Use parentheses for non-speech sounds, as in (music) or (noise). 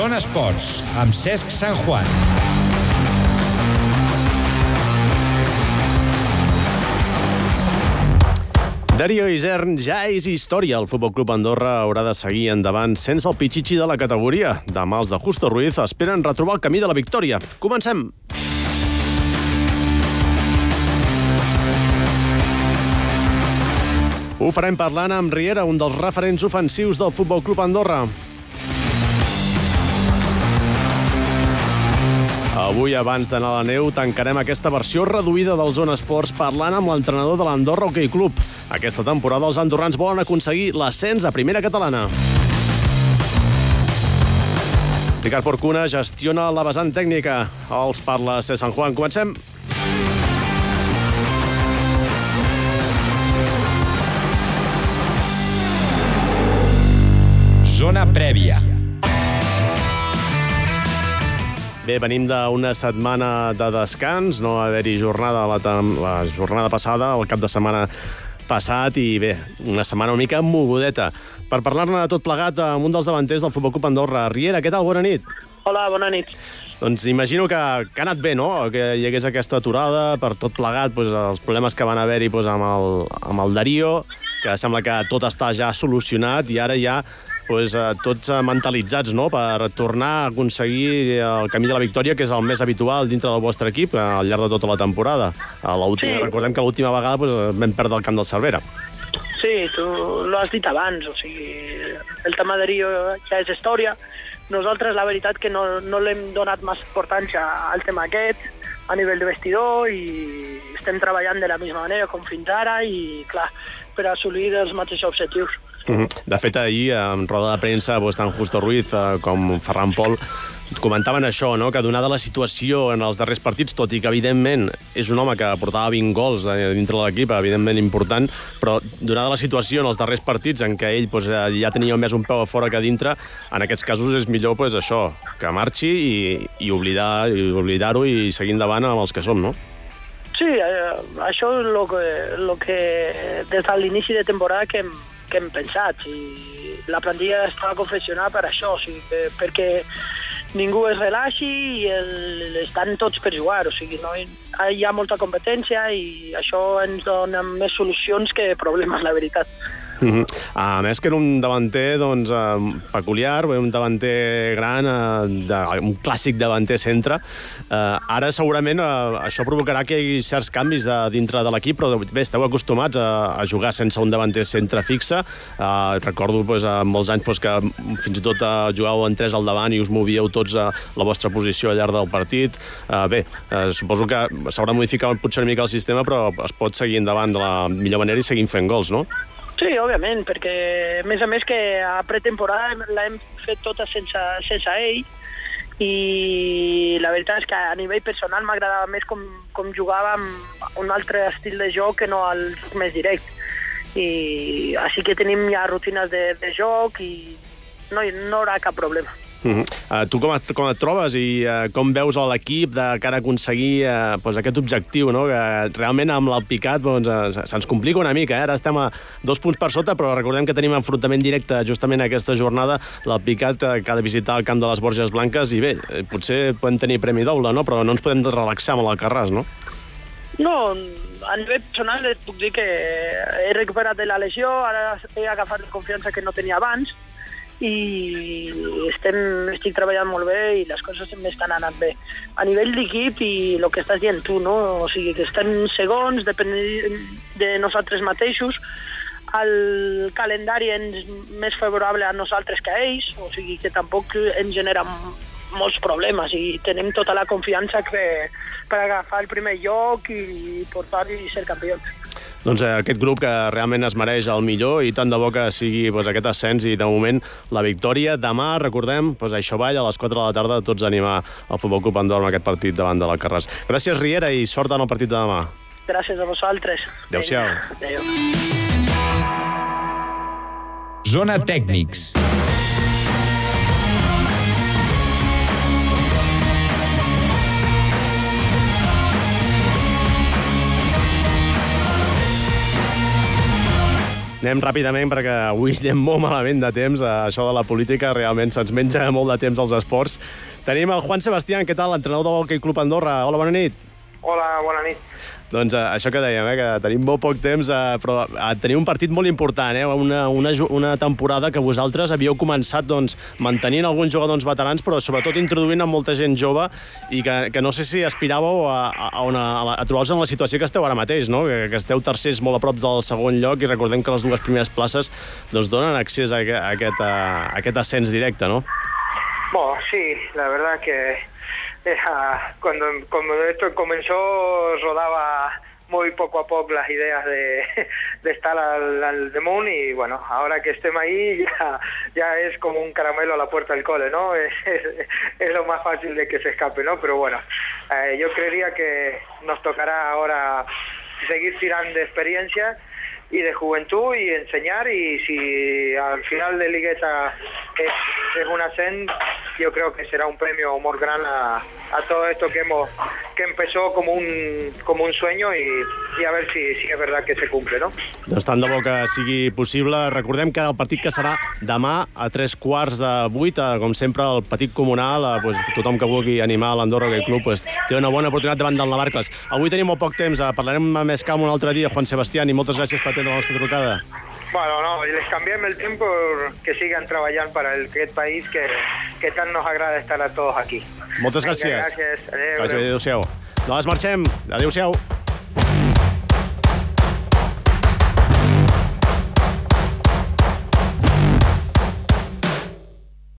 Zona Esports, amb Cesc Sant Juan. Darío Isern ja és història. El Futbol Club Andorra haurà de seguir endavant sense el pitxitxi de la categoria. Demà els de Justo Ruiz esperen retrobar el camí de la victòria. Comencem! Ho farem parlant amb Riera, un dels referents ofensius del Futbol Club Andorra. Avui, abans d'anar a la neu, tancarem aquesta versió reduïda del Zona Esports parlant amb l'entrenador de l'Andorra Hockey Club. Aquesta temporada els andorrans volen aconseguir l'ascens a primera catalana. Ricard Porcuna gestiona la vessant tècnica. Els parla C. Sant Juan. Comencem. Zona prèvia. Bé, venim d'una setmana de descans, no va haver-hi jornada la, la jornada passada, el cap de setmana passat, i bé, una setmana una mica mogudeta. Per parlar-ne de tot plegat amb un dels davanters del Futbol Club Andorra. Riera, què tal? Bona nit. Hola, bona nit. Doncs imagino que, que ha anat bé, no?, que hi hagués aquesta aturada per tot plegat, doncs, els problemes que van haver-hi doncs, amb, el, amb el Darío, que sembla que tot està ja solucionat i ara ja doncs, eh, tots eh, mentalitzats no? per tornar a aconseguir el camí de la victòria, que és el més habitual dintre del vostre equip eh, al llarg de tota la temporada. A Sí. Recordem que l'última vegada doncs, vam perdre el camp del Cervera. Sí, tu l'has dit abans, o sigui, el tema de Rio ja és història. Nosaltres, la veritat, que no, no l'hem donat massa importància al tema aquest, a nivell de vestidor, i estem treballant de la mateixa manera com fins ara, i, clar, per assolir els mateixos objectius. Mhm. De fet, ahir, en roda de premsa, doncs, tant Justo Ruiz eh, com Ferran Pol comentaven això, no? que donada la situació en els darrers partits, tot i que, evidentment, és un home que portava 20 gols eh, dintre de l'equip, evidentment important, però donada la situació en els darrers partits en què ell doncs, ja tenia més un peu a fora que a dintre, en aquests casos és millor doncs, això, que marxi i, i oblidar-ho i, oblidar i seguir endavant amb els que som, no? Sí, eh, això és el que, lo que des de l'inici de temporada que que hem pensat. I la plantilla estava confeccionada per això, o sigui, que, perquè ningú es relaxi i el, estan tots per jugar, o sigui, no, hi ha molta competència i això ens dona més solucions que problemes, la veritat. Mm -hmm. A més que era un davanter doncs, eh, peculiar, un davanter gran, eh, de, un clàssic davanter centre. Eh, ara segurament eh, això provocarà que hi hagi certs canvis de, dintre de l'equip, però bé, esteu acostumats a, a jugar sense un davanter centre fixe. Eh, recordo doncs, eh, molts anys doncs, que fins i tot eh, jugàveu en tres al davant i us movíeu tots a la vostra posició al llarg del partit. Eh, bé, eh, suposo que s'haurà modificat potser una mica el sistema, però es pot seguir endavant de la millor manera i seguint fent gols, no? Sí, òbviament, perquè a més a més que a pretemporada l'hem fet tota sense, sense ell i la veritat és que a nivell personal m'agradava més com, com jugava amb un altre estil de joc que no el més directe. I així que tenim ja rutines de, de joc i no, no hi haurà cap problema. Uh -huh. uh, tu com et, com et trobes i uh, com veus a l'equip de cara a aconseguir uh, doncs aquest objectiu, no? que realment amb l'Alpicat doncs, uh, se'ns complica una mica. Eh? Ara estem a dos punts per sota, però recordem que tenim enfrontament directe justament aquesta jornada. L'Alpicat uh, que ha de visitar el camp de les Borges Blanques i bé, eh, potser podem tenir premi doble, no? però no ens podem relaxar amb l'Alcarràs, no? No, a nivell personal et puc dir que he recuperat de la lesió, ara he agafat la confiança que no tenia abans i estem, estic treballant molt bé i les coses m'estan anant bé. A nivell d'equip i el que estàs dient tu, no? O sigui, que estem segons, depèn de nosaltres mateixos, el calendari és més favorable a nosaltres que a ells, o sigui que tampoc ens genera molts problemes i tenim tota la confiança que, per agafar el primer lloc i portar i ser campions. Doncs eh, aquest grup que realment es mereix el millor i tant de bo que sigui doncs, aquest ascens i de moment la victòria. Demà, recordem, doncs, això Vall, a les 4 de la tarda, tots a animar el Futbol Club Andorra en aquest partit davant de l'Alcarràs. Gràcies, Riera, i sort en el partit de demà. Gràcies a vosaltres. Adéu-siau. Adéu. Zona Tècnics. Anem ràpidament perquè avui anem molt malament de temps. Eh, Això de la política realment se'ns menja molt de temps als esports. Tenim el Juan Sebastián, què tal? Entrenador del Hockey Club Andorra. Hola, bona nit. Hola, bona nit. Doncs eh, això que dèiem, eh, que tenim molt poc temps, eh, però eh, teniu un partit molt important, eh, una, una, una temporada que vosaltres havíeu començat doncs, mantenint alguns jugadors veterans, però sobretot introduint a molta gent jove i que, que no sé si aspiràveu a, a, una, a, a trobar-vos en la situació que esteu ara mateix, no? que, que esteu tercers molt a prop del segon lloc i recordem que les dues primeres places doncs, donen accés a, a, aquest, a, a aquest ascens directe, no? Bueno, sí, la verdad que era- cuando, cuando esto comenzó rodaba muy poco a poco las ideas de, (laughs) estar al, al The y bueno, ahora que estemos ahí (laughs) ya, ya es como un caramelo a la puerta del cole, ¿no? (laughs) Es, lo más fácil de que se escape, ¿no? Pero bueno, eh, yo creería que nos tocará ahora seguir tirando experiencia y de juventud y enseñar y si al final de ligueta es, es un ascen yo creo que será un premio muy gran a, a todo esto que hemos que empezó como un como un sueño y, y a ver si, si es verdad que se cumple ¿no? Doncs tant de bo que sigui possible. Recordem que el partit que serà demà a tres quarts de vuit, eh, com sempre, el petit comunal, eh, pues, tothom que vulgui animar l'Andorra Hockey Club pues, té una bona oportunitat davant del Navarcles. Avui tenim molt poc temps, eh, parlarem més calma un altre dia, Juan Sebastián, i moltes gràcies per atendre la nostra trucada. Bueno, no, les cambiemos el tiempo que sigan trabajando para el aquest país que, que tan nos agrada estar a todos aquí. Moltes Vinga, gràcies. gràcies. Adéu. Adéu-siau. Nosaltres marxem. Adéu-siau.